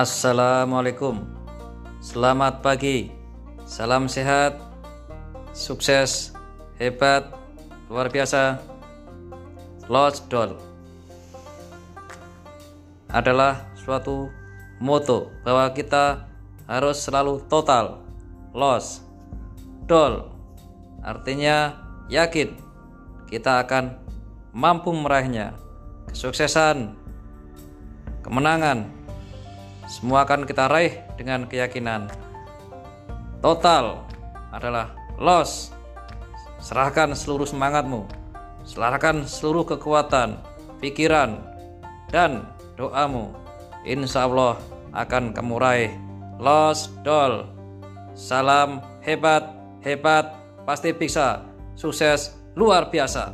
Assalamualaikum. Selamat pagi. Salam sehat. Sukses. Hebat. Luar biasa. Lost Doll Adalah suatu moto bahwa kita harus selalu total. Lost Doll Artinya yakin kita akan mampu meraihnya. Kesuksesan kemenangan semua akan kita raih dengan keyakinan. Total adalah loss. Serahkan seluruh semangatmu, serahkan seluruh kekuatan, pikiran, dan doamu. Insya Allah akan kamu raih. Lost doll. Salam hebat, hebat, pasti bisa. Sukses luar biasa.